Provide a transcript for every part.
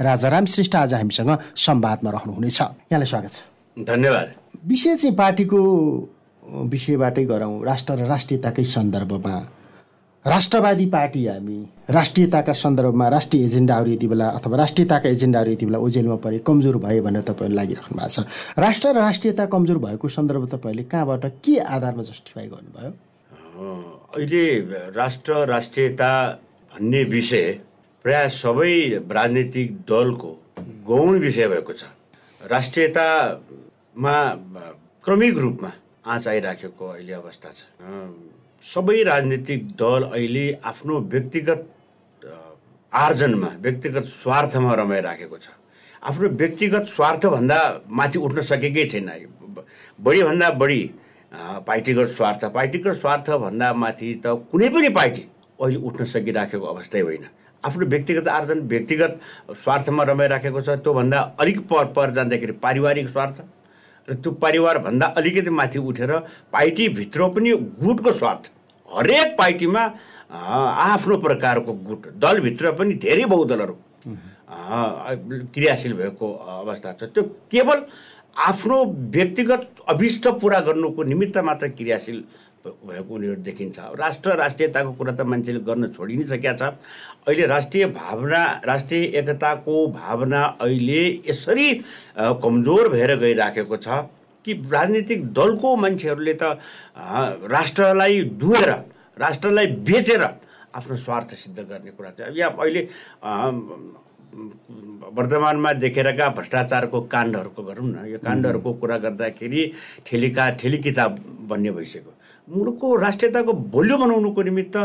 राजाराम श्रेष्ठ आज हामीसँग संवादमा रहनुहुनेछ। यहाँलाई स्वागत छ। धन्यवाद। विषय चाहिँ पार्टीको विषयबाटै गरौँ। राष्ट्र र राष्ट्रियताकै सन्दर्भमा। राष्ट्रवादी पार्टी हामी राष्ट्रियताका सन्दर्भमा राष्ट्रिय एजेन्डाहरू यति बेला अथवा राष्ट्रियताका एजेन्डाहरू यति बेला ओजेलमा परे कमजोर भयो भनेर तपाईँहरू लागिराख्नु भएको छ। राष्ट्र र राष्ट्रियता कमजोर भएको सन्दर्भ तपाईँहरूले कहाँबाट के आधारमा जस्टिफाई गर्नुभयो? अहिले राष्ट्र राष्ट्रियता भन्ने विषय प्राय सबै राजनीतिक दलको गौण विषय भएको छ। राष्ट्रियतामा क्रमिक रूपमा आँच आइराखेको अहिले अवस्था छ। सबै राजनीतिक दल अहिले आफ्नो व्यक्तिगत आर्जनमा व्यक्तिगत स्वार्थमा रमाइराखेको छ। आफ्नो व्यक्तिगत स्वार्थभन्दा माथि उठ्न सकेकै छैन। बढीभन्दा बढी पार्टीगत स्वार्थ पार्टीगत स्वार्थभन्दा माथि त कुनै पनि पार्टी अहिले उठ्न सकिराखेको अवस्थै होइन। आफ्नो व्यक्तिगत आर्जन व्यक्तिगत स्वार्थमा रमाइराखेको छ त्योभन्दा अलिक पर पर जाँदाखेरि पारिवारिक स्वार्थ। र त्यो परिवारभन्दा अलिकति माथि उठेर पार्टीभित्र पनि गुटको स्वार्थ। हरेक पार्टीमा आफ्नो प्रकारको गुट। दलभित्र पनि धेरै बहुदलहरू क्रियाशील भएको अवस्था छ। त्यो केवल आफ्नो व्यक्तिगत अभिष्ट पुरा गर्नुको निमित्त मात्र क्रियाशील भएको उनीहरू देखिन्छ। राष्ट्र राष्ट्रियताको कुरा त मान्छेले गर्न छोडि नै सकेका छ। अहिले राष्ट्रिय भावना राष्ट्रिय एकताको भावना अहिले यसरी कमजोर भएर गइराखेको छ कि राजनीतिक दलको मान्छेहरूले त राष्ट्रलाई दुहेर राष्ट्रलाई बेचेर आफ्नो स्वार्थ सिद्ध गर्ने कुरा चाहिँ यहाँ अहिले वर्तमानमा देखेरका भ्रष्टाचारको काण्डहरूको गरौँ न। यो काण्डहरूको कुरा गर्दाखेरि ठेलिका ठेली किताब बन्ने भइसक्यो। मुलुकको राष्ट्रियताको भोल्यो बनाउनुको निमित्त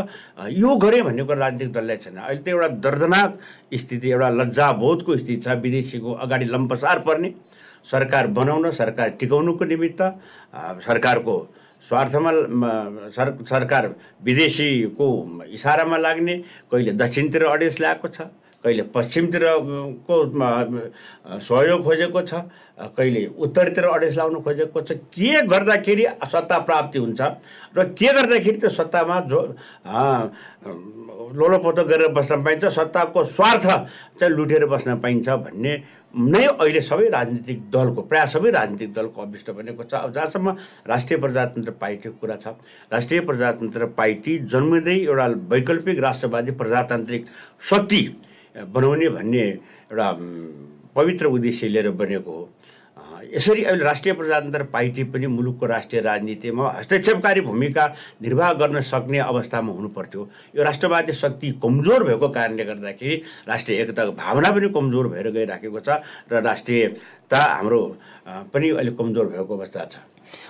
यो गरेँ भन्ने कुरा राजनीतिक दललाई छैन। अहिले त एउटा दर्दनाक स्थिति एउटा लज्जाबोधको स्थिति छ। विदेशीको अगाडि लम्पसार पर्ने सरकार बनाउन सरकार टिकाउनुको निमित्त सरकारको स्वार्थमा सर सरकार विदेशीको इसारामा लाग्ने कहिले दक्षिणतिर अडेस ल्याएको छ। कहिले पश्चिमतिरको सहयोग खोजेको छ कहिले उत्तरतिर अडेस लाउनु खोजेको छ। के गर्दाखेरि सत्ता प्राप्ति हुन्छ र के गर्दाखेरि त्यो सत्तामा जो लोलोपोतो गरेर बस्न पाइन्छ सत्ताको स्वार्थ चाहिँ लुटेर बस्न पाइन्छ भन्ने नै अहिले सबै राजनीतिक दलको प्रायः सबै राजनीतिक दलको अभिष्ट बनेको छ। अब जहाँसम्म राष्ट्रिय प्रजातन्त्र पार्टीको कुरा छ राष्ट्रिय प्रजातन्त्र पार्टी जन्मिँदै एउटा वैकल्पिक राष्ट्रवादी प्रजातान्त्रिक शक्ति बनाउने भन्ने एउटा पवित्र उद्देश्य लिएर बनेको हो। यसरी अहिले राष्ट्रिय प्रजातन्त्र पार्टी पनि मुलुकको राष्ट्रिय राजनीतिमा हस्तक्षेपकारी भूमिका निर्वाह गर्न सक्ने अवस्थामा हुनुपर्थ्यो। यो राष्ट्रवादी शक्ति कमजोर भएको कारणले गर्दाखेरि राष्ट्रिय एकताको भावना पनि कमजोर भएर गइराखेको छ र राष्ट्रियता हाम्रो पनि अहिले कमजोर भएको अवस्था छ।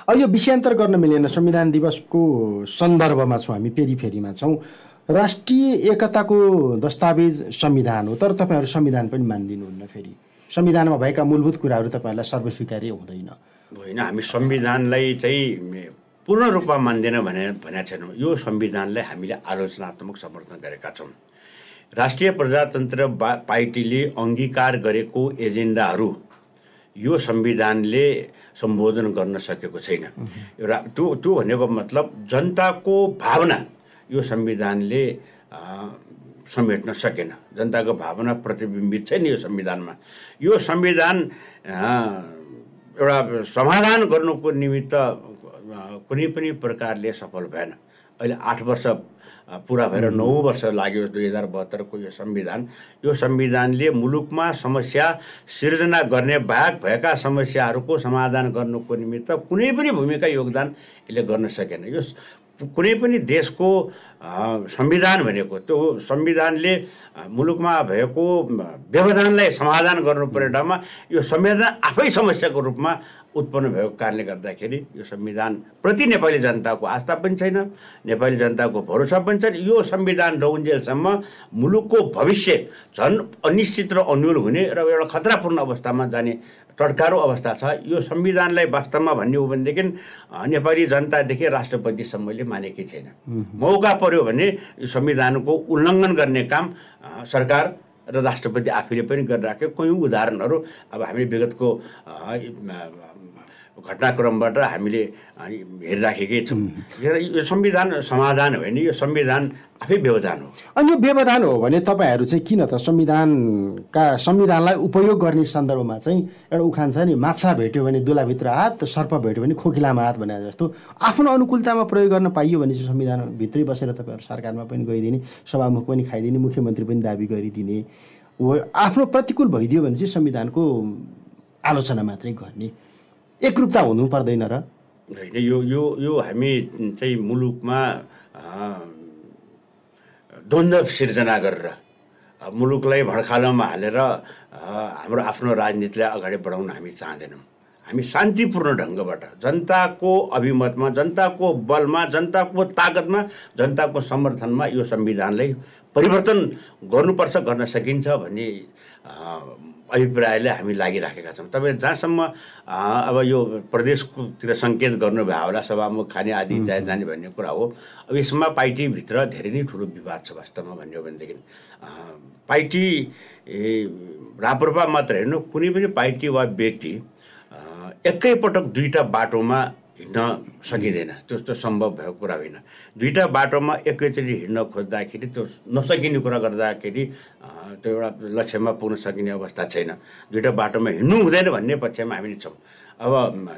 अब यो विषयान्तर गर्न मिलेन संविधान दिवसको सन्दर्भमा छौँ हामी फेरिमा छौँ। राष्ट्रिय एकताको दस्तावेज संविधान हो तर तपाईँहरू संविधान पनि मानिदिनुहुन्न फेरि। संविधानमा भएका मूलभूत कुराहरू तपाईँहरूलाई सर्वस्वीकार्य हुँदैन। होइन हामी संविधानलाई चाहिँ पूर्ण रूपमा मान्दैन भने भनेका छैनौँ। यो संविधानलाई हामीले आलोचनात्मक समर्थन गरेका छौँ। राष्ट्रिय प्रजातन्त्र पार्टीले अङ्गीकार गरेको एजेन्डाहरू यो संविधानले सम्बोधन गर्न सकेको छैन। एउटा त्यो त्यो भनेको मतलब जनताको भावना यो संविधानले समेट्न सकेन। जनताको भावना प्रतिबिम्बित छैन यो संविधानमा। यो संविधान एउटा समाधान गर्नुको निमित्त कुनै पनि प्रकारले सफल भएन। अहिले आठ वर्ष पुरा भएर नौ वर्ष लाग्यो दुई हजार बहत्तरको यो संविधान। यो संविधानले मुलुकमा समस्या सिर्जना गर्ने बाहेक भएका समस्याहरूको समाधान गर्नुको निमित्त कुनै पनि भूमिका योगदान यसले गर्न सकेन। यो कुनै पनि देशको संविधान भनेको त्यो संविधानले मुलुकमा भएको व्यवधानलाई समाधान गर्नुपर्ने ठाउँमा यो संविधान आफै समस्याको रूपमा उत्पन्न भएको कारणले गर्दाखेरि यो संविधानप्रति नेपाली जनताको आस्था पनि छैन नेपाली जनताको भरोसा पनि छैन। यो संविधान रहन्जेलसम्म मुलुकको भविष्य झन् अनिश्चित र अन्यल हुने र एउटा खतरापूर्ण अवस्थामा जाने टड्कारो अवस्था छ। यो संविधानलाई वास्तवमा भन्ने हो भनेदेखि नेपाली जनतादेखि राष्ट्रपतिसम्मले मानेकै छैन। मौका पर्यो भने यो संविधानको उल्लङ्घन गर्ने काम सरकार र राष्ट्रपति आफैले पनि गरिराख्यो। कयौँ उदाहरणहरू अब हामी विगतको घटनाक्रमबाट हामीले हेरिराखेकै छौँ। यो संविधान समाधान होइन यो संविधान आफै व्यवधान हो। अनि यो व्यवधान हो भने तपाईँहरू चाहिँ किन त संविधानका संविधानलाई उपयोग गर्ने सन्दर्भमा चाहिँ एउटा उखान छ नि माछा भेट्यो भने दुलाभित्र हात सर्प भेट्यो भने खोकिलामा हात भने जस्तो। आफ्नो अनुकूलतामा प्रयोग गर्न पाइयो भने चाहिँ संविधानभित्रै बसेर तपाईँहरू सरकारमा पनि गइदिने सभामुख पनि खाइदिने मुख्यमन्त्री पनि दाबी गरिदिने। आफ्नो प्रतिकूल भइदियो भने चाहिँ संविधानको आलोचना मात्रै गर्ने। एकरूपता हुनु पर्दैन र। होइन यो यो यो हामी चाहिँ मुलुकमा द्वन्द्व सिर्जना गरेर मुलुकलाई भड्खालोमा हालेर हाम्रो आफ्नो राजनीतिलाई अगाडि बढाउन हामी चाहँदैनौँ। हामी शान्तिपूर्ण ढङ्गबाट जनताको अभिमतमा जनताको बलमा जनताको तागतमा जनताको समर्थनमा यो संविधानलाई परिवर्तन गर्नुपर्छ गर्न सकिन्छ भन्ने अभिप्रायले हामी लागिराखेका छौँ। तपाईँ जहाँसम्म अब यो प्रदेशतिर सङ्केत गर्नुभयो होला सभामुख खाने आदि जाने जाने भन्ने कुरा हो अब यसमा पार्टीभित्र धेरै नै ठुलो विवाद छ वास्तवमा भन्ने हो भनेदेखि पार्टी राप्रपा मात्र हेर्नु कुनै पनि पार्टी वा व्यक्ति एकैपटक दुईवटा बाटोमा हिँड्न सकिँदैन। त्यस्तो सम्भव भएको कुरा होइन। दुईवटा बाटोमा एकैचोटि हिँड्न खोज्दाखेरि त्यो नसकिने कुरा गर्दाखेरि त्यो एउटा लक्ष्यमा पुग्न सकिने अवस्था छैन। दुईवटा बाटोमा हिँड्नु हुँदैन भन्ने पक्षमा हामी छौँ। अब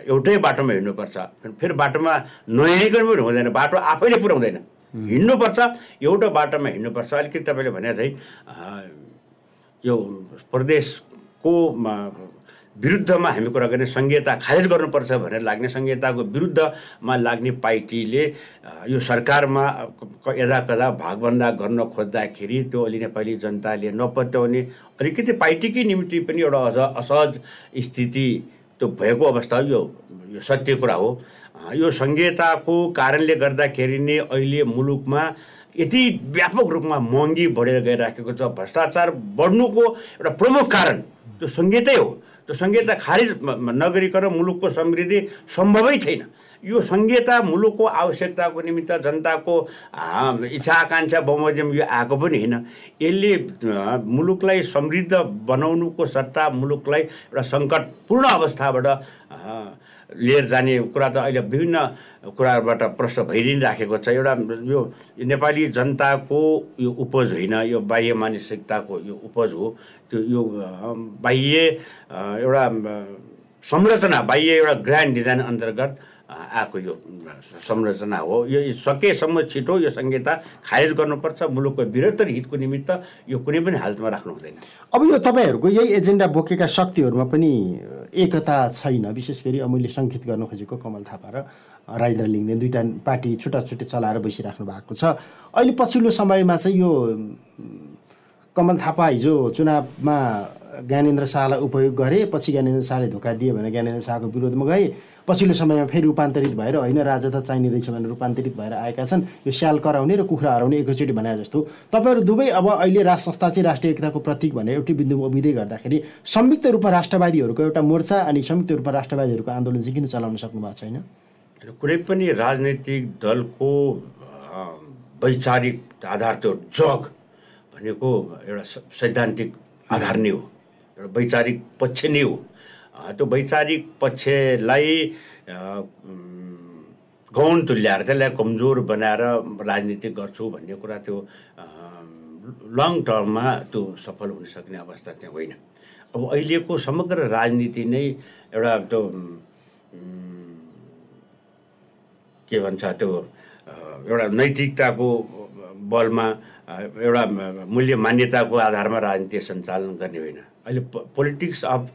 एउटै बाटोमा हिँड्नुपर्छ। फेरि बाटोमा नहिँडिकन पनि हुँदैन। बाटो आफैले पुऱ्याउँदैन। हिँड्नुपर्छ। एउटा बाटोमा हिँड्नुपर्छ। अलिकति तपाईँले भने चाहिँ यो प्रदेशको विरुद्धमा हामी कुरा गर्ने संहिता खारेज गर्नुपर्छ भनेर लाग्ने संहिताको विरुद्धमा लाग्ने पार्टीले यो सरकारमा यदा कदा भागभन्दा गर्न खोज्दाखेरि त्यो अलि नेपाली जनताले नपत्याउने अलिकति पार्टीकै निम्ति पनि एउटा अझ असहज स्थिति त्यो भएको अवस्था यो यो सत्य कुरा हो। यो संहिताको कारणले गर्दाखेरि नै अहिले मुलुकमा यति व्यापक रूपमा महँगी बढेर गइराखेको छ भ्रष्टाचार बढ्नुको एउटा प्रमुख कारण त्यो सङ्गीतै हो। त्यो संहिता खारिज नगरिकन मुलुकको समृद्धि सम्भवै छैन। यो संहिता मुलुकको आवश्यकताको निमित्त जनताको इच्छा आकाङ्क्षा बमोजिम यो आएको पनि होइन। यसले मुलुकलाई समृद्ध बनाउनुको सट्टा मुलुकलाई एउटा सङ्कटपूर्ण अवस्थाबाट लिएर जाने कुरा त अहिले विभिन्न कुराहरूबाट प्रश्न भइ राखेको छ। एउटा यो नेपाली जनताको यो उपज होइन यो बाह्य मानसिकताको यो उपज हो। त्यो यो बाह्य एउटा संरचना बाह्य एउटा ग्रान्ड डिजाइन अन्तर्गत आएको यो संरचना हो। यो सकेसम्म छिटो यो संहिता खारेज गर्नुपर्छ मुलुकको बृहत्तर हितको निमित्त यो कुनै पनि हालतमा राख्नु हुँदैन। अब यो तपाईँहरूको यही एजेन्डा बोकेका शक्तिहरूमा पनि एकता छैन। विशेष गरी मैले सङ्केत गर्न खोजेको कमल थापा र राजेन्द्र लिङ्गदेन दुईवटा पार्टी छुट्टा छुट्टै चलाएर बसिराख्नु भएको छ। अहिले पछिल्लो समयमा चाहिँ यो कमल थापा हिजो चुनावमा ज्ञानेन्द्र शाहलाई उपयोग गरे पछि ज्ञानेन्द्र शाहले धोका दिए भने ज्ञानेन्द्र शाहको विरोधमा गए। पछिल्लो समयमा फेरि रूपान्तरित भएर होइन राजा त चाहिने रहेछ भनेर रूपान्तरित भएर आएका छन्। यो स्याल कराउने र कुखुरा हराउने एकैचोटि भने जस्तो। तपाईँहरू दुवै अब अहिले राज संस्था चाहिँ राष्ट्रिय एकताको प्रतीक भनेर एउटै बिन्दुमा उभिँदै गर्दाखेरि संयुक्त रूपमा राष्ट्रवादीहरूको एउटा मोर्चा अनि संयुक्त रूपमा राष्ट्रवादीहरूको आन्दोलन चाहिँ किन चलाउन सक्नु भएको छैन कुनै पनि राजनैतिक दलको वैचारिक आधार त्यो जग भनेको एउटा सैद्धान्तिक आधार नै हो। वैचारिक पक्ष नै हो। त्यो वैचारिक पक्षलाई गौण तुल्याएर त्यसलाई कमजोर बनाएर राजनीति गर्छु भन्ने कुरा त्यो लङ टर्ममा त्यो सफल हुन सक्ने अवस्था चाहिँ होइन। अब अहिलेको समग्र राजनीति नै एउटा त्यो के भन्छ त्यो एउटा नैतिकताको बलमा एउटा मूल्य मान्यताको आधारमा राजनीति सञ्चालन गर्ने होइन। अहिले पोलिटिक्स अफ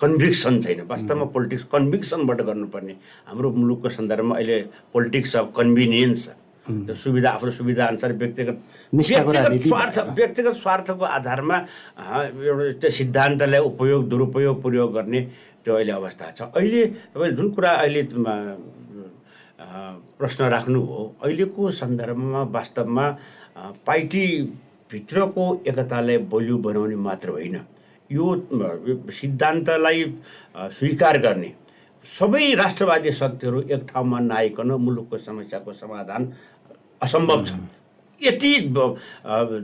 कन्भिक्सन छैन। वास्तवमा पोलिटिक्स कन्भिक्सनबाट गर्नुपर्ने। हाम्रो मुलुकको सन्दर्भमा अहिले पोलिटिक्स अफ कन्भिनियन्स त्यो सुविधा आफ्नो सुविधा अनुसार व्यक्तिगत व्यक्तिगत स्वार्थ व्यक्तिगत स्वार्थको आधारमा एउटा त्यो सिद्धान्तलाई उपयोग दुरुपयोग प्रयोग गर्ने त्यो अहिले अवस्था छ। अहिले तपाईँले जुन कुरा अहिले प्रश्न राख्नु हो। अहिलेको सन्दर्भमा वास्तवमा पार्टीभित्रको एकतालाई बलियो बनाउने मात्र होइन। यो सिद्धान्तलाई स्वीकार गर्ने सबै राष्ट्रवादी शक्तिहरू एक ठाउँमा नआइकन मुलुकको समस्याको समाधान असम्भव छ। यति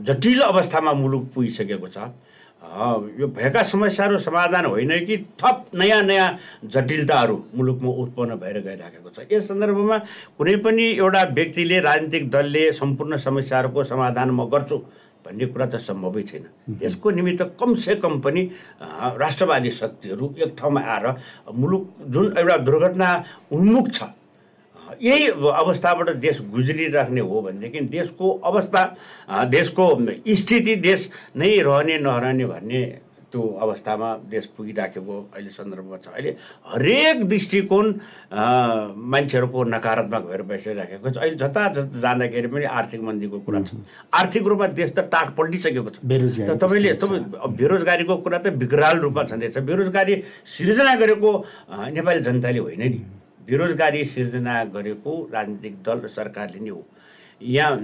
जटिल अवस्थामा मुलुक पुगिसकेको छ। यो भएका समस्याहरू समाधान होइन कि थप नयाँ नयाँ जटिलताहरू मुलुकमा उत्पन्न भएर गइराखेको छ। यस सन्दर्भमा कुनै पनि एउटा व्यक्तिले राजनीतिक दलले सम्पूर्ण समस्याहरूको समाधान म गर्छु भन्ने कुरा त सम्भवै छैन। त्यसको निमित्त कमसे कम पनि राष्ट्रवादी शक्तिहरू एक ठाउँमा आएर मुलुक जुन एउटा दुर्घटना उन्मुख छ यही अवस्थाबाट देश गुज्रिराख्ने हो भनेदेखि देशको अवस्था देशको स्थिति देश नै रहने नरहने भन्ने त्यो अवस्थामा देश पुगिराखेको अहिले सन्दर्भमा छ। अहिले हरेक दृष्टिकोण मान्छेहरूको नकारात्मक भएर बसिराखेको छ। अहिले जता जता जाँदाखेरि पनि आर्थिक मन्दीको कुरा छ। आर्थिक रूपमा देश त टाट पल्टिसकेको छ। तपाईँले तपाईँ बेरोजगारीको कुरा त विकराल रूपमा छँदैछ। बेरोजगारी सिर्जना गरेको नेपाली जनताले होइन नि। बेरोजगारी सिर्जना गरेको राजनीतिक दल र सरकारले नै हो। यहाँ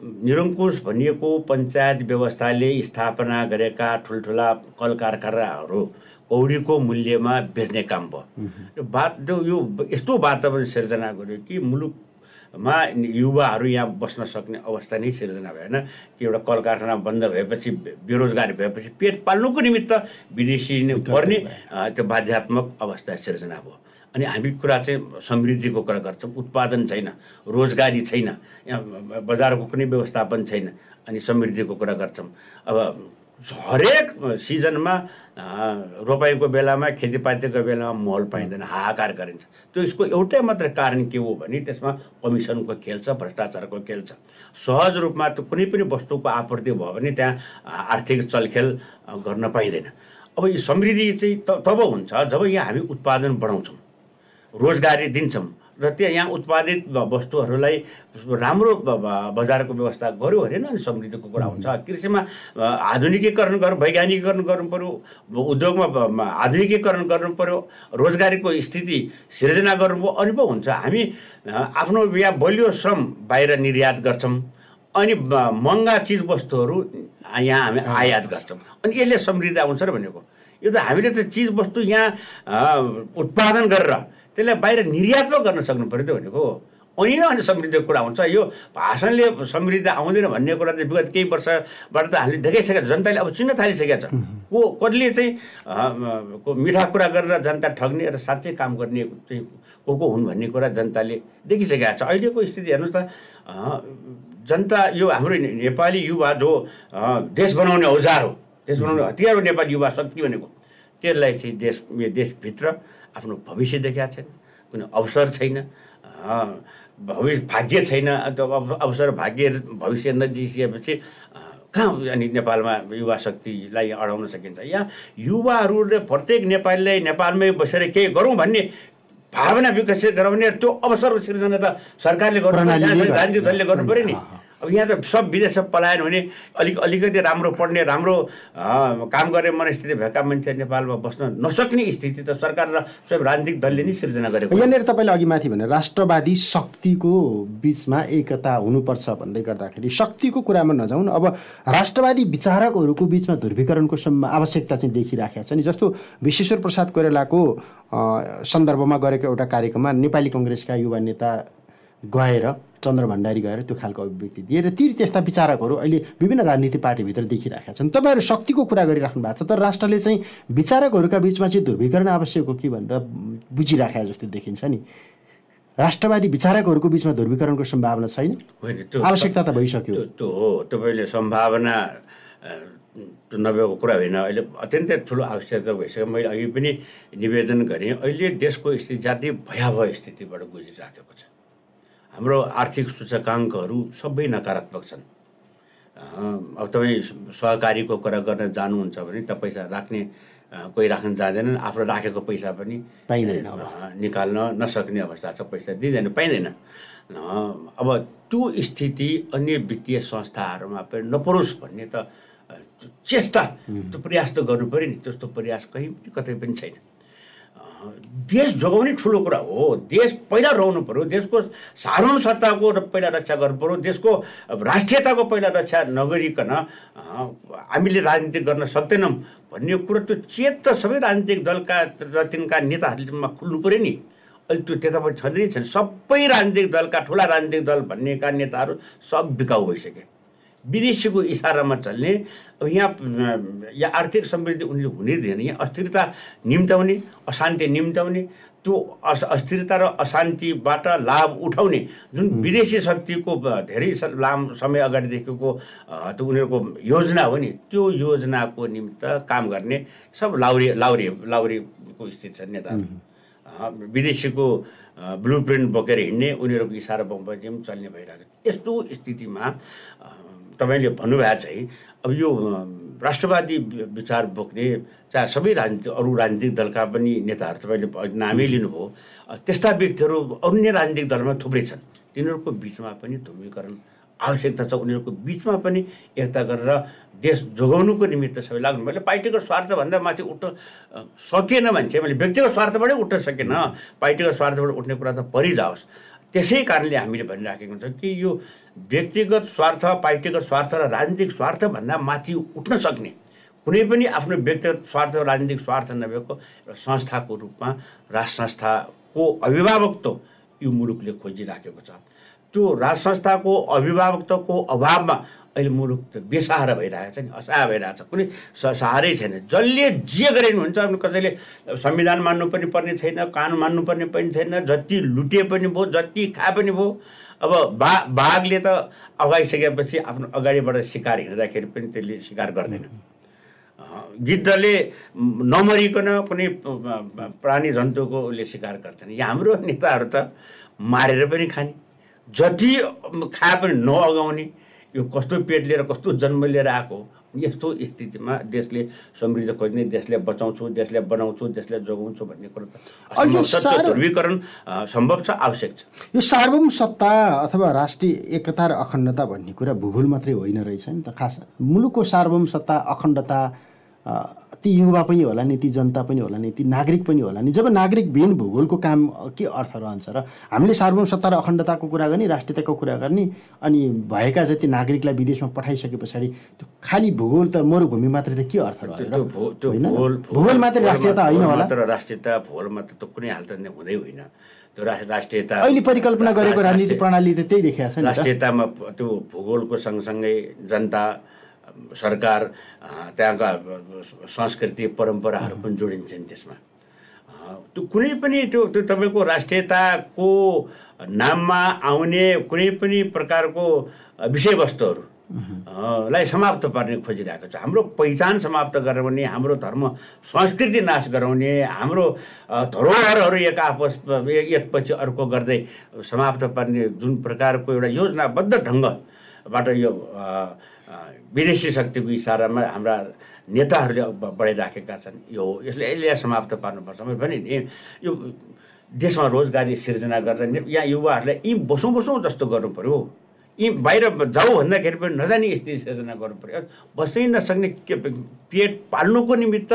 निरङ्कुश भनिएको पञ्चायत व्यवस्थाले स्थापना गरेका ठुल्ठुला कल कारखानाहरू कौडीको मूल्यमा बेच्ने काम भयो। बात यो यस्तो वातावरण सिर्जना गर्यो कि मुलुकमा युवाहरू यहाँ बस्न सक्ने अवस्था नै सिर्जना भएन कि एउटा कल कारखाना बन्द भएपछि बेरोजगारी भएपछि पेट पाल्नुको निमित्त विदेशी पर्ने त्यो बाध्यात्मक अवस्था सिर्जना भयो। अनि हामी कुरा चाहिँ समृद्धिको कुरा गर्छौँ। उत्पादन छैन रोजगारी छैन यहाँ बजारको कुनै व्यवस्थापन छैन अनि समृद्धिको कुरा गर्छौँ। अब हरेक सिजनमा रोपाइँको बेलामा खेतीपातीको बेलामा मल पाइँदैन हाहाकार गरिन्छ। त्यो यसको एउटै मात्र कारण के हो भने त्यसमा कमिसनको खेल छ भ्रष्टाचारको खेल छ। सहज रूपमा त कुनै पनि वस्तुको आपूर्ति भयो भने त्यहाँ आर्थिक चलखेल गर्न पाइँदैन। अब यो समृद्धि चाहिँ तब हुन्छ जब यहाँ हामी उत्पादन बढाउँछौँ। रोजगारी दिन्छौँ। र त्यहाँ यहाँ उत्पादित वस्तुहरूलाई राम्रो बजारको व्यवस्था गऱ्यो भने नि समृद्धिको कुरा हुन्छ। कृषिमा आधुनिकीकरण गर्नु वैज्ञानिकीकरण गर्नु पऱ्यो उद्योगमा आधुनिकीकरण गर्नु पऱ्यो रोजगारीको स्थिति सिर्जना गर्नु अनि पो हुन्छ। हामी आफ्नो या बलियो श्रम बाहिर निर्यात गर्छौँ अनि महँगा चिजवस्तुहरू यहाँ हामी आयात गर्छौँ। अनि यसले समृद्धि आउँछ र भनेको। यो त हामीले त चिजवस्तु यहाँ उत्पादन गरेर त्यसलाई बाहिर निर्यात पो गर्न सक्नु पऱ्यो त भनेको अनि नै अनि समृद्धिको कुरा हुन्छ। यो भाषणले समृद्धि आउँदैन भन्ने कुरा चाहिँ विगत केही वर्षबाट त हामीले देखाइसकेको छ। जनताले अब चिन्न थालिसकेको छ। को कसले चाहिँ को मिठा कुरा गरेर जनता ठग्ने र साँच्चै काम गर्ने चाहिँ को को हुन् भन्ने कुरा जनताले देखिसकेको छ। अहिलेको स्थिति हेर्नुहोस् त जनता यो हाम्रो नेपाली युवा जो देश बनाउने औजार हो देश बनाउने हतियार हो नेपाली युवा शक्ति भनेको। त्यसलाई चाहिँ देश देशभित्र आफ्नो भविष्य देखाएको छैन। कुनै अवसर छैन। भविष्य भाग्य छैन। अवसर भाग्य भविष्य नजिसिएपछि कहाँ अनि नेपालमा युवा शक्तिलाई अडाउन सकिन्छ। यहाँ युवाहरूले प्रत्येक नेपालीलाई नेपालमै बसेर केही गरौँ भन्ने भावना विकसित गराउने त्यो अवसर सिर्जना त सरकारले गर्नु दलले गर्नु पऱ्यो नि। अब यहाँ त सब विदेश पलायन हुने अलिक अलिकति राम्रो पढ्ने राम्रो काम गर्ने मनस्थिति भएका मान्छे नेपालमा बस्न नसक्ने स्थिति त सरकार र सब राजनीतिक दलले नै सिर्जना गरेको यहाँनिर तपाईँले अघि माथि भने राष्ट्रवादी शक्तिको बिचमा एकता हुनुपर्छ भन्दै गर्दाखेरि शक्तिको कुरामा नजाउँ अब राष्ट्रवादी विचारकहरूको बिचमा ध्रुवीकरणको आवश्यकता चाहिँ देखिराखेको छ नि जस्तो विश्वेश्वर प्रसाद कोइरालाको सन्दर्भमा गरेको एउटा कार्यक्रममा नेपाली कङ्ग्रेसका युवा नेता गएर चन्द्र भण्डारी गएर त्यो खालको अभिव्यक्ति दिए र ती त्यस्ता विचारकहरू अहिले विभिन्न राजनीति पार्टीभित्र देखिरहेका छन्। तपाईँहरू शक्तिको कुरा गरिराख्नु भएको छ तर राष्ट्रले चाहिँ विचारकहरूका बिचमा चाहिँ ध्रुवीकरण आवश्यक हो कि भनेर बुझिराखे जस्तो देखिन्छ नि। राष्ट्रवादी विचारकहरूको बिचमा ध्रुवीकरणको सम्भावना छैन? आवश्यकता त भइसक्यो। त्यो हो। तपाईँले सम्भावना नभएको कुरा होइन। अहिले अत्यन्तै ठुलो आवश्यकता भइसक्यो। मैले अघि पनि निवेदन गरेँ अहिले देशको स्थिति जाति भयावह स्थितिबाट गुजिराखेको छ। हाम्रो आर्थिक सूचकाङ्कहरू सबै नकारात्मक छन्। अब तपाईँ सहकारीको कुरा गर्न जानुहुन्छ भने त पैसा राख्ने कोही राख्न जाँदैनन् आफ्नो राखेको पैसा पनि पाइँदैन निकाल्न नसक्ने अवस्था छ पैसा दिँदैन पाइँदैन। अब त्यो स्थिति अन्य वित्तीय संस्थाहरूमा पनि नपरोस् भन्ने त चेष्टा त्यो प्रयास त गर्नु पऱ्यो नि त्यस्तो प्रयास कहीँ कतै पनि छैन। देश जोगाउने ठुलो कुरा हो। देश पहिला रहनु पऱ्यो देशको साधारण सत्ताको पहिला रक्षा गर्नु पऱ्यो देशको राष्ट्रियताको पहिला रक्षा नगरिकन हामीले राजनीति गर्न सक्दैनौँ भन्ने कुरो त्यो चेत त सबै राजनीतिक दलका र तिनका नेताहरूमा खुल्नु पऱ्यो नि। अहिले त्यो त्यतापट्टि छँदै छैन। सबै राजनीतिक दलका ठुला राजनीतिक दल भन्नेका नेताहरू सब बिकाउ भइसके। विदेशीको इसारामा चल्ने। अब यहाँ यहाँ आर्थिक समृद्धि उनीहरूले हुनै दिएन यहाँ अस्थिरता निम्ताउने अशान्ति निम्ताउने त्यो अस अस्थिरता र अशान्तिबाट लाभ उठाउने जुन विदेशी शक्तिको धेरै लामो समय अगाडिदेखिको त्यो उनीहरूको योजना हो नि त्यो योजनाको निमित्त काम गर्ने सब लाउरी लाउरी लाउरीको स्थिति छ नेताहरू विदेशीको ब्लु प्रिन्ट बोकेर हिँड्ने उनीहरूको इसारा बमोजिम चल्ने भइरहेको छ। यस्तो स्थितिमा तपाईँले भन्नुभएको चाहिँ अब यो राष्ट्रवादी विचार बोक्ने चाहे सबै राजनीतिक अरू राजनीतिक दलका पनि नेताहरू तपाईँले नामै लिनुभयो। त्यस्ता व्यक्तिहरू अन्य राजनीतिक दलमा थुप्रै छन्। तिनीहरूको बिचमा पनि ध्रुवीकरण आवश्यकता छ। उनीहरूको बिचमा पनि एकता गरेर देश जोगाउनुको निमित्त सबै लाग्नु। मैले पार्टीको स्वार्थभन्दा माथि उठ्न सकेन मान्छे मैले व्यक्तिगत स्वार्थबाटै उठ्न सकेन। पार्टीको स्वार्थबाट उठ्ने कुरा त परिजाओस्। त्यसै कारणले हामीले भनिराखेको हुन्छ कि यो व्यक्तिगत स्वार्थ पार्टीगत स्वार्थ र राजनीतिक स्वार्थभन्दा माथि उठ्न सक्ने कुनै पनि आफ्नो व्यक्तिगत स्वार्थ राजनीतिक स्वार्थ नभएको संस्थाको रूपमा राज संस्थाको अभिभावकत्व यो मुलुकले खोजिराखेको छ। त्यो राज संस्थाको अभिभावकत्वको अभावमा अहिले मुलुक त बेसहारा भइरहेको छ नि असहाय भइरहेको छ। कुनै सहारै छैन। जसले जे गरे पनि हुन्छ कसैले संविधान मान्नु पनि पर्ने छैन कानुन मान्नुपर्ने पनि छैन जति लुटे पनि भयो जति खाए पनि भयो अब बा बाघले त अगाइसकेपछि आफ्नो अगाडिबाट शिकार हिँड्दाखेरि पनि त्यसले शिकार गर्दैन। गिद्धले नमरिकन कुनै प्राणी जन्तुको उसले शिकार गर्दैन। यहाँ हाम्रो नेताहरू त मारेर पनि खाने। जति खाए पनि नअगाउने यो कस्तो पेट लिएर कस्तो जन्म लिएर आएको यस्तो स्थितिमा देशले समृद्धि खोज्ने देशले बचाउँछु देशले बनाउँछु देशले जोगाउँछु भन्ने कुरो त ध्रुवीकरण सम्भव छ आवश्यक छ। यो सार्वभौम सत्ता अथवा राष्ट्रिय एकता र अखण्डता भन्ने कुरा भूगोल मात्रै होइन रहेछ नि त। खास मुलुकको सार्वभौम सत्ता अखण्डता ती युवा पनि होला नि ती जनता पनि होला नि ती नागरिक पनि होला नि जब नागरिक बिन भूगोलको काम के अर्थ रहन्छ र हामीले सार्वभौम सत्ता र अखण्डताको कुरा गर्ने राष्ट्रियताको कुरा गर्ने अनि भएका जति नागरिकलाई विदेशमा पठाइसके पछाडि त्यो खालि भूगोल त मरुभूमि मात्रै त के अर्थ रह्यो भूगोल मात्रै राष्ट्रियता होइन होला। राष्ट्रियता भूगोल मात्र त कुनै हालत हुँदै होइन। त्यो राष्ट्रियता अहिले परिकल्पना गरेको राजनीति प्रणाली त त्यही देखिएको छ राष्ट्रियतामा त्यो भूगोलको सँगसँगै जनता सरकार त्यहाँका संस्कृति परम्पराहरू पनि जोडिन्छन् त्यसमा। त्यो कुनै पनि त्यो त्यो तपाईँको राष्ट्रियताको नाममा आउने कुनै पनि प्रकारको विषयवस्तुहरू लाई समाप्त पार्ने खोजिरहेको छ। हाम्रो पहिचान समाप्त गराउने हाम्रो धर्म संस्कृति नाश गराउने हाम्रो धरोहरहरू एक आपस एकपछि अर्को गर्दै समाप्त पार्ने जुन प्रकारको एउटा योजनाबद्ध ढङ्गबाट यो विदेशी शक्तिको इसारामा हाम्रा नेताहरूले बढाइराखेका छन्। यो यसले यसले समाप्त पार्नुपर्छ। मैले भने नि यो देशमा रोजगारी सिर्जना गरेर यहाँ युवाहरूलाई यी बसौँ बसौँ जस्तो गर्नु पऱ्यो यी बाहिर जाऊ भन्दाखेरि पनि नजाने स्थिति सिर्जना गर्नु पऱ्यो बस्नै नसक्ने पेट पाल्नुको निमित्त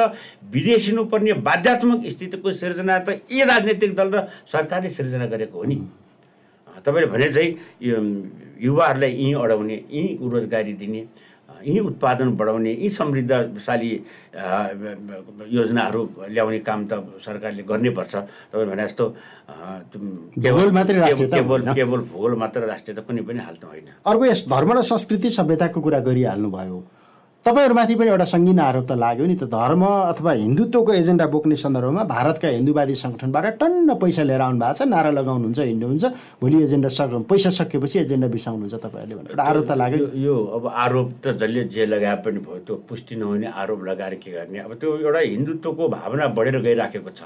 विदेशिनुपर्ने बाध्यात्मक स्थितिको सिर्जना त यी राजनैतिक दल र सरकारले सिर्जना गरेको हो नि। तपाईँले भने चाहिँ युवाहरूलाई यहीँ अडाउने यहीँ रोजगारी दिने यहीँ उत्पादन बढाउने यी समृद्धशाली योजनाहरू ल्याउने काम त सरकारले गर्नैपर्छ। तपाईँ भने जस्तो केवल भूगोल मात्र राष्ट्रिय त कुनै पनि हाल्नु होइन। अर्को यस धर्म र संस्कृति सभ्यताको कुरा गरिहाल्नु भयो तपाईँहरूमाथि पनि एउटा सङ्गीन आरोप त लाग्यो नि त धर्म अथवा हिन्दुत्वको एजेन्डा बोक्ने सन्दर्भमा भारतका हिन्दूवादी सङ्गठनबाट टन्न पैसा लिएर आउनु भएको छ नारा लगाउनुहुन्छ हिँड्नुहुन्छ भोलि एजेन्डा सक पैसा सकिएपछि एजेन्डा बिसाउनुहुन्छ तपाईँहरूले भनेर एउटा आरोप त लाग्यो यो अब आरोप त जसले जे लगाए पनि भयो त्यो पुष्टि नहुने आरोप लगाएर के गर्ने? अब त्यो एउटा हिन्दुत्वको भावना बढेर गइराखेको छ।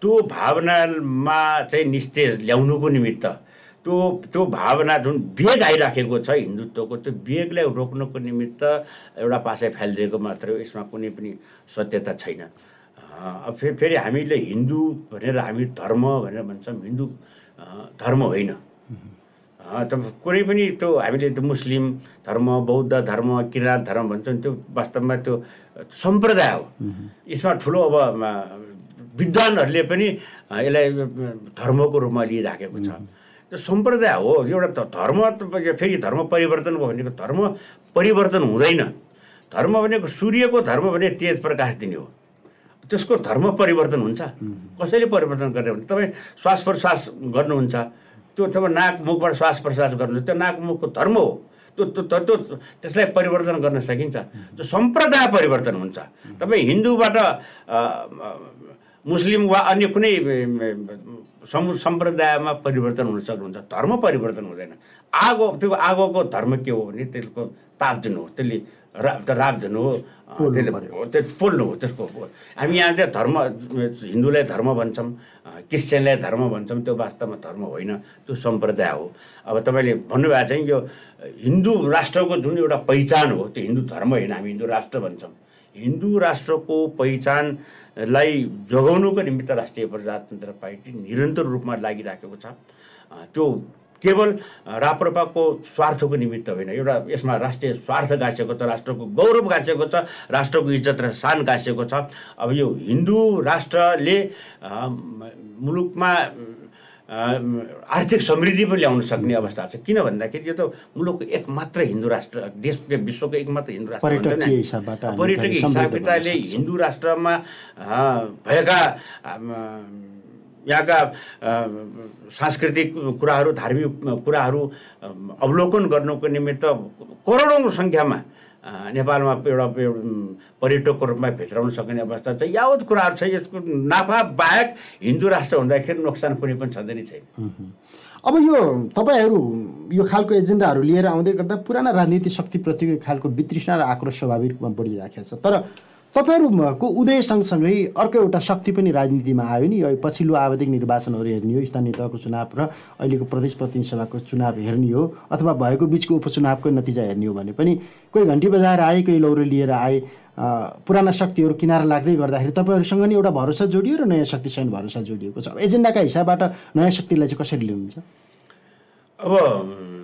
त्यो भावनामा चाहिँ निस्तेज ल्याउनुको निमित्त त्यो त्यो भावना जुन बेग आइराखेको छ हिन्दुत्वको त्यो बेगलाई रोक्नको निमित्त एउटा पासै फैलिदिएको मात्रै हो यसमा कुनै पनि सत्यता छैन। फेरि फेरि हामीले हिन्दू भनेर हामी धर्म भनेर भन्छौँ हिन्दू धर्म होइन। कुनै पनि त्यो हामीले त्यो मुस्लिम धर्म बौद्ध धर्म किराँत धर्म भन्छौँ त्यो वास्तवमा त्यो सम्प्रदाय हो। यसमा ठुलो अब विद्वानहरूले पनि यसलाई धर्मको रूपमा लिइराखेको छ। त्यो सम्प्रदाय हो एउटा धर्म फेरि धर्म परिवर्तन भयो भनेको धर्म परिवर्तन हुँदैन। धर्म भनेको सूर्यको धर्म भने तेज प्रकाश दिने हो। त्यसको धर्म परिवर्तन हुन्छ। कसैले परिवर्तन गर्ने भने तपाईँ श्वास प्रश्वास गर्नुहुन्छ त्यो तपाईँ नाक मुखबाट श्वास प्रश्वास गर्नु त्यो नाक मुखको धर्म हो। त्यो त्यो त्यो त्यसलाई परिवर्तन गर्न सकिन्छ। त्यो सम्प्रदाय परिवर्तन हुन्छ। तपाईँ हिन्दूबाट मुस्लिम वा अन्य कुनै समु सम्प्रदायमा परिवर्तन हुन सक्नुहुन्छ। धर्म परिवर्तन हुँदैन। आगो त्यो आगोको धर्म के हो भने त्यसको ताप दिनु हो त्यसले रा राख्दिनु हो त्यसले त्यो पोल्नु हो त्यसको हामी यहाँ चाहिँ धर्म हिन्दूलाई धर्म भन्छौँ क्रिस्चियनलाई धर्म भन्छौँ त्यो वास्तवमा धर्म होइन त्यो सम्प्रदाय हो। अब तपाईँले भन्नुभएको चाहिँ यो हिन्दू राष्ट्रको जुन एउटा पहिचान हो त्यो हिन्दू धर्म होइन हामी हिन्दू राष्ट्र भन्छौँ। हिन्दू राष्ट्रको पहिचानलाई जोगाउनुको निमित्त राष्ट्रिय प्रजातन्त्र पार्टी निरन्तर रूपमा लागिराखेको छ। त्यो केवल राप्रपाको स्वार्थको निमित्त होइन। एउटा यसमा राष्ट्रिय स्वार्थ गाँसेको छ राष्ट्रको गौरव गाँसेको छ राष्ट्रको इज्जत र सान गाँसेको छ। अब यो हिन्दू राष्ट्रले मुलुकमा आर्थिक समृद्धि पनि ल्याउन सक्ने अवस्था छ। किन भन्दाखेरि यो त मुलुकको एकमात्र हिन्दू राष्ट्र देश विश्वको एकमात्र हिन्दू राष्ट्र पर्यटकीय हिसाबले हिन्दू राष्ट्रमा भएका यहाँका सांस्कृतिक कुराहरू धार्मिक कुराहरू अवलोकन गर्नुको निमित्त करोडौँ सङ्ख्यामा नेपालमा एउटा पर्यटकको रूपमा भित्राउन सक्ने अवस्था छ यावत कुराहरू छ। यसको नाफा बाहेक हिन्दू राष्ट्र हुँदाखेरि नोक्सान कुनै पनि छँदैन छैन। अब यो तपाईँहरू यो खालको एजेन्डाहरू लिएर आउँदै गर्दा पुराना राजनीति शक्तिप्रतिको खालको वितृष्णा र आक्रोश स्वाभाविक रूपमा बढिराखेको छ। तर तपाईँहरूको उदय सँगसँगै अर्को एउटा शक्ति पनि राजनीतिमा आयो नि। पछिल्लो आवधिक निर्वाचनहरू हेर्ने हो स्थानीय तहको चुनाव र अहिलेको प्रदेश प्रतिनिधि सभाको चुनाव हेर्ने हो अथवा भएको बिचको उपचुनावको नतिजा हेर्ने हो भने पनि कोही घन्टी बजाएर आए कोही लौरो लिएर आए पुराना शक्तिहरू किनार लाग्दै गर्दाखेरि तपाईँहरूसँग नि एउटा भरोसा जोडियो र नयाँ शक्तिसँग भरोसा जोडिएको छ। एजेन्डाका हिसाबबाट नयाँ शक्तिलाई चाहिँ कसरी लिनुहुन्छ? अब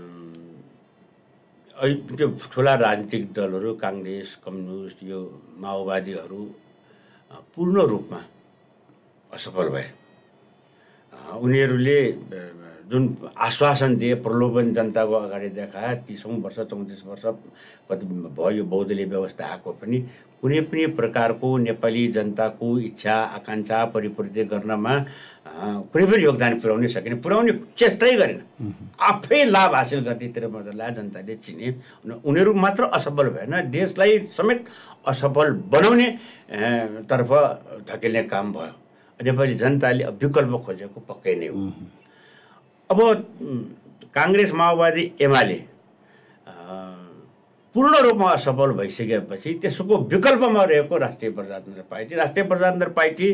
त्यो ठुला राजनीतिक दलहरू काङ्ग्रेस कम्युनिस्ट यो माओवादीहरू पूर्ण रूपमा असफल भए। उनीहरूले जुन आश्वासन दिए प्रलोभन जनताको अगाडि देखाए तिसौँ वर्ष चौतिस वर्ष कति भयो बहुदलीय व्यवस्था आएको पनि कुनै पनि प्रकारको नेपाली जनताको इच्छा आकाङ्क्षा परिपूर्ति गर्नमा कुनै पनि योगदान पुर्याउनै सकेन। पुर्याउने चेष्टै गरेन। आफै लाभ हासिल गर्नेतिर मजालाई जनताले चिने उनीहरू मात्र असफल भएन। देशलाई समेत असफल बनाउने तर्फ धकेल्ने काम भयो। नेपाली जनताले विकल्प खोजेको पक्कै नै हो। अब काङ्ग्रेस माओवादी एमाले पूर्ण रूपमा असफल भइसकेपछि त्यसको विकल्पमा रहेको राष्ट्रिय प्रजातन्त्र पार्टी। राष्ट्रिय प्रजातन्त्र पार्टी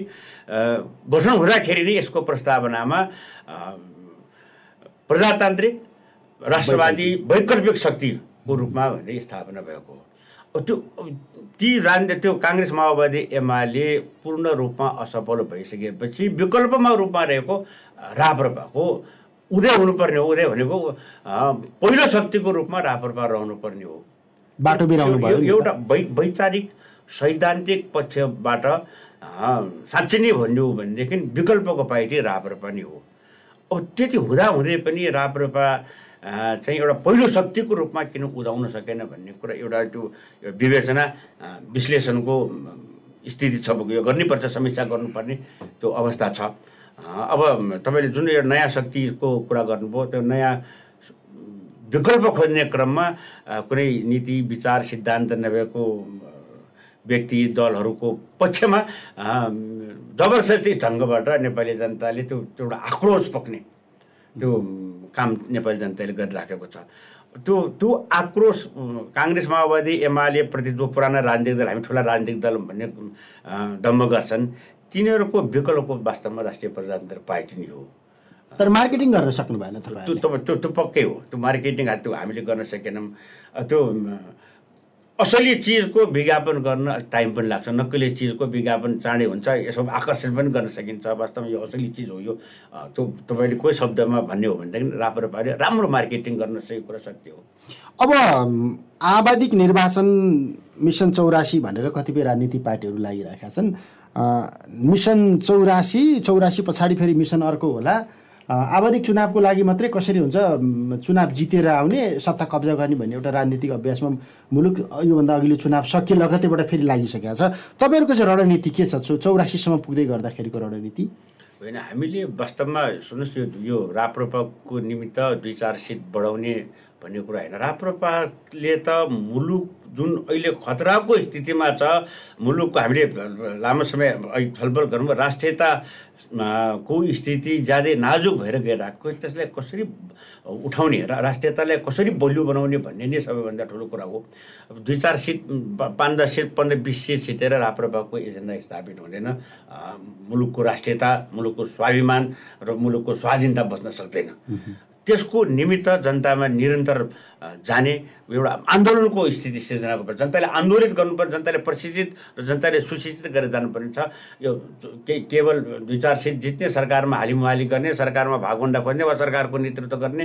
घोषणा हुँदाखेरि नै यसको प्रस्तावनामा प्रजातान्त्रिक राष्ट्रवादी वैकल्पिक। शक्तिको रूपमा भने स्थापना भएको हो। त्यो ती राज त्यो काङ्ग्रेस माओवादी एमाले पूर्ण रूपमा असफल भइसकेपछि विकल्पमा रूपमा रहेको राप्रपाको उदय हुनुपर्ने हो उदय भनेको पहिलो शक्तिको रूपमा राप्रपा रहनुपर्ने हो। बाटो बिराउनु भयो एउटा वै वैचारिक सैद्धान्तिक पक्षबाट साँच्चै नै भन्यो भनेदेखि विकल्पको पार्टी राप्रपा नै हो। अब त्यति हुँदाहुँदै पनि राप्रपा चाहिँ एउटा पहिलो शक्तिको रूपमा किन उदाउन सकेन भन्ने कुरा एउटा त्यो विवेचना विश्लेषणको स्थिति छ यो गर्नैपर्छ समीक्षा गर्नुपर्ने त्यो अवस्था छ। अब तपाईँले जुन यो नयाँ शक्तिको कुरा गर्नुभयो त्यो नयाँ विकल्प खोज्ने क्रममा कुनै नीति विचार सिद्धान्त नभएको व्यक्ति दलहरूको पक्षमा जबरजस्ती ढङ्गबाट नेपाली जनताले त्यो एउटा आक्रोश पक्ने त्यो काम नेपाली जनताले गरिराखेको छ। त्यो त्यो आक्रोश काङ्ग्रेस माओवादी एमाले प्रति जो पुराना राजनीतिक दल हामी ठुला राजनीतिक दल भन्ने दम्ब गर्छन्। तिनीहरूको विकल्पको वास्तवमा राष्ट्रिय प्रजातन्त्र पार्टी नै हो। तर मार्केटिङ गर्न सक्नु भएन त्यो त्यो त्यो पक्कै हो। त्यो मार्केटिङ त्यो हामीले गर्न सकेनौँ। त्यो असली चिजको विज्ञापन गर्न टाइम पनि लाग्छ। नक्कली चिजको विज्ञापन चाँडै हुन्छ। यसो आकर्षण पनि गर्न सकिन्छ। वास्तवमा यो असली चिज हो यो। त्यो तपाईँले कोही शब्दमा भन्ने हो भनेदेखि राम्रो पाऱ्यो राम्रो मार्केटिङ गर्न सकेको कुरा सत्य हो। अब आबादिक निर्वाचन मिसन चौरासी भनेर कतिपय राजनीतिक पार्टीहरू लागिरहेका छन्। मिसन चौरासी चौरासी पछाडि फेरि मिसन अर्को होला। आवधिक चुनावको लागि मात्रै कसरी हुन्छ चुनाव जितेर आउने सत्ता कब्जा गर्ने भन्ने एउटा राजनीतिक अभ्यासमा मुलुक योभन्दा अघिल्लो चुनाव सकिए लगतैबाट फेरि लागिसकेको छ। तपाईँहरूको चाहिँ रणनीति के छ? चौरासीसम्म पुग्दै गर्दाखेरिको रणनीति? होइन हामीले वास्तवमा सुन्नुहोस् यो राप्रपाको निमित्त दुई चार सिट बढाउने भन्ने कुरा होइन। राप्रपाले त मुलुक जुन अहिले खतराको स्थितिमा छ मुलुकको हामीले लामो समय छलफल गरौँ राष्ट्रियता को स्थिति ज्यादै नाजुक भएर गइरहेको त्यसलाई कसरी उठाउने र राष्ट्रियतालाई कसरी बलियो बनाउने भन्ने नै सबैभन्दा ठुलो कुरा हो। दुई चार सिट पाँच दस सिट पन्ध्र बिस सिट सिटेर राप्रपाको एजेन्डा स्थापित हुँदैन। मुलुकको राष्ट्रियता मुलुकको स्वाभिमान र मुलुकको स्वाधीनता बस्न सक्दैन। त्यसको निमित्त जनतामा निरन्तर जाने एउटा आन्दोलनको स्थिति सिर्जना गर्नुपर्छ। जनताले आन्दोलित गर्नुपर्छ जनताले प्रशिक्षित र जनताले सुशिक्षित गरेर जानुपर्ने छ यो के केवल दुई चार सिट जित्ने सरकारमा हालिमुहाली गर्ने सरकारमा भागभन्डा खोज्ने वा सरकारको नेतृत्व गर्ने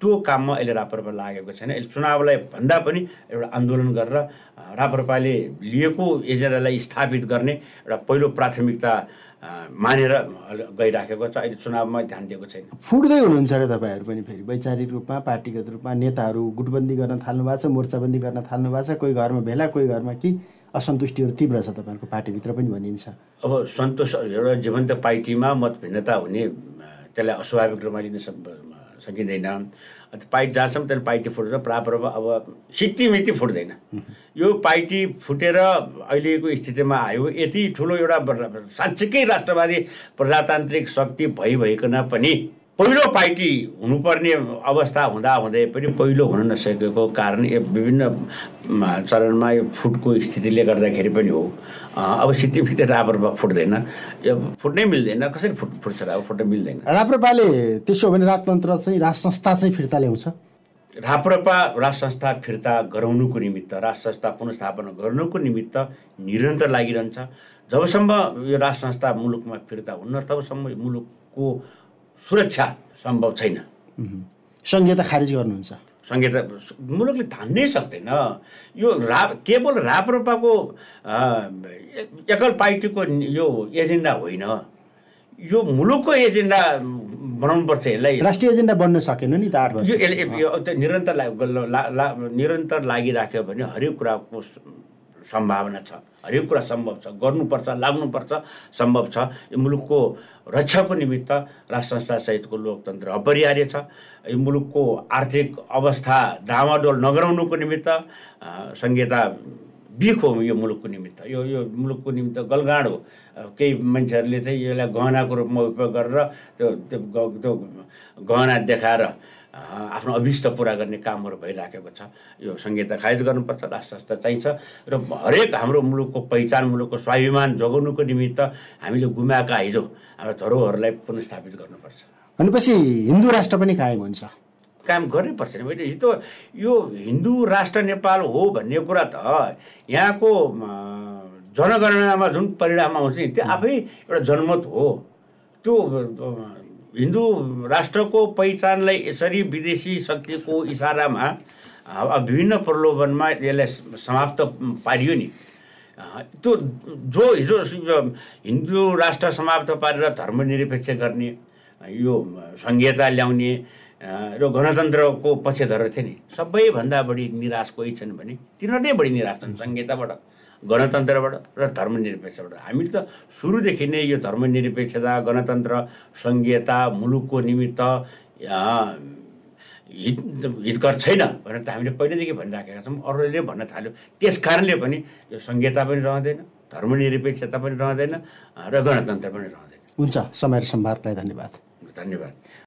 त्यो काममा अहिले राप्रपा लागेको छैन। अहिले चुनावलाई भन्दा पनि एउटा आन्दोलन गरेर राप्रपाले लिएको एजेन्डालाई स्थापित गर्ने एउटा पहिलो प्राथमिकता मानेर गइराखेको छ। अहिले चुनावमा ध्यान दिएको छैन। फुट्दै हुनुहुन्छ अरे तपाईँहरू पनि फेरि। वैचारिक रूपमा पार्टीगत रूपमा नेताहरू गुटबन्दी गर्न थाल्नु भएको छ मोर्चाबन्दी गर्न थाल्नु भएको छ। कोही घरमा भेला कोही घरमा कि असन्तुष्टिहरू तीव्र छ तपाईँहरूको पार्टीभित्र पनि भनिन्छ। अब सन्तोष एउटा जीवन्त पार्टीमा मतभिन्नता हुने त्यसलाई अस्वाभाविक रूपमा लिन सकिँदैन। पाइट जहाँसम्म त्यसले पाइटी फुट्छ प्रापर अब सित्तिमिति फुट्दैन। यो पाइटी फुटेर अहिलेको स्थितिमा आयो यति ठुलो एउटा साँच्चीकै राष्ट्रवादी प्रजातान्त्रिक शक्ति भइभइकन पनि पहिलो पार्टी हुनुपर्ने अवस्था हुँदा हुँदै पनि पहिलो हुन नसकेको कारण विभिन्न चरणमा यो फुटको स्थितिले गर्दाखेरि पनि हो। अब सित्तिमिति राप्रपा फुट्दैन। यो फुट्नै मिल्दैन। कसरी फुट फुट्छ अब फुट्न मिल्दैन? राप्रपाले त्यसो भने राजतन्त्र चाहिँ राज संस्था चाहिँ फिर्ता ल्याउँछ राप्रपा राज संस्था फिर्ता गराउनुको निमित्त राज संस्था पुनस्थापना गर्नुको निमित्त निरन्तर लागिरहन्छ। जबसम्म यो राज संस्था मुलुकमा फिर्ता हुन्न तबसम्म मुलुकको सुरक्षा सम्भव छैन। संहिता खारिज गर्नुहुन्छ। संहिता मुलुकले धान्नै सक्दैन। यो रा केवल राप्रपाको एकल पार्टीको यो एजेन्डा होइन। यो मुलुकको एजेन्डा बनाउनुपर्छ यसलाई। राष्ट्रिय एजेन्डा बन्न सकेन नि त आठ यो निरन्तर निरन्तर लागिराख्यो भने हरेक कुराको सम्भावना छ। हरेक कुरा सम्भव छ। गर्नुपर्छ लाग्नुपर्छ सम्भव छ। यो मुलुकको रक्षाको निमित्त राज संस्था सहितको लोकतन्त्र अपरिहार्य छ। यो मुलुकको आर्थिक अवस्था डामाडोल नगराउनुको निमित्त संहिता बिख हो यो मुलुकको निमित्त। यो यो मुलुकको निमित्त गलगाड हो। केही मान्छेहरूले चाहिँ यसलाई गहनाको रूपमा उपयोग गरेर त्यो त्यो गहना देखाएर आफ्नो अभिष्ट पुरा गर्ने कामहरू भइराखेको छ। यो संहिता खारिज गर्नुपर्छ राष्ट्र संस्था चाहिन्छ। र हरेक हाम्रो मुलुकको पहिचान मुलुकको स्वाभिमान जोगाउनुको निमित्त हामीले गुमाएका हिजो हाम्रो धरोहरलाई पुनस्थापित गर्नुपर्छ। भनेपछि हिन्दू राष्ट्र पनि कायम हुन्छ। काम गर्नै पर्छ नि। मैले त यो हिन्दू राष्ट्र नेपाल हो भन्ने कुरा त यहाँको जनगणनामा जुन परिणाम आउँछ नि त्यो आफै एउटा जनमत हो। त्यो हिन्दू राष्ट्रको पहिचानलाई यसरी विदेशी शक्तिको इसारामा विभिन्न प्रलोभनमा यसलाई समाप्त पारियो नि। त्यो जो हिजो हिन्दू राष्ट्र समाप्त पारेर धर्मनिरपेक्ष गर्ने यो संहिता ल्याउने र गणतन्त्रको पक्षधर थिए नि सबैभन्दा बढी निराश कोही छन् भने तिनीहरू नै बढी निराश छन् संहिताबाट। गणतन्त्रबाट र धर्मनिरपेक्षबाट। हामी त सुरुदेखि नै यो धर्मनिरपेक्षता गणतन्त्र सङ्घीयता मुलुकको निमित्त हित हितकर छैन भनेर त हामीले पहिल्यैदेखि भनिराखेका छौँ। अरूले भन्न थाल्यो। त्यस कारणले पनि यो सङ्घीयता पनि रहँदैन धर्मनिरपेक्षता पनि रहँदैन र गणतन्त्र पनि रहँदैन। हुन्छ समय र सम्वादलाई धन्यवाद। धन्यवाद।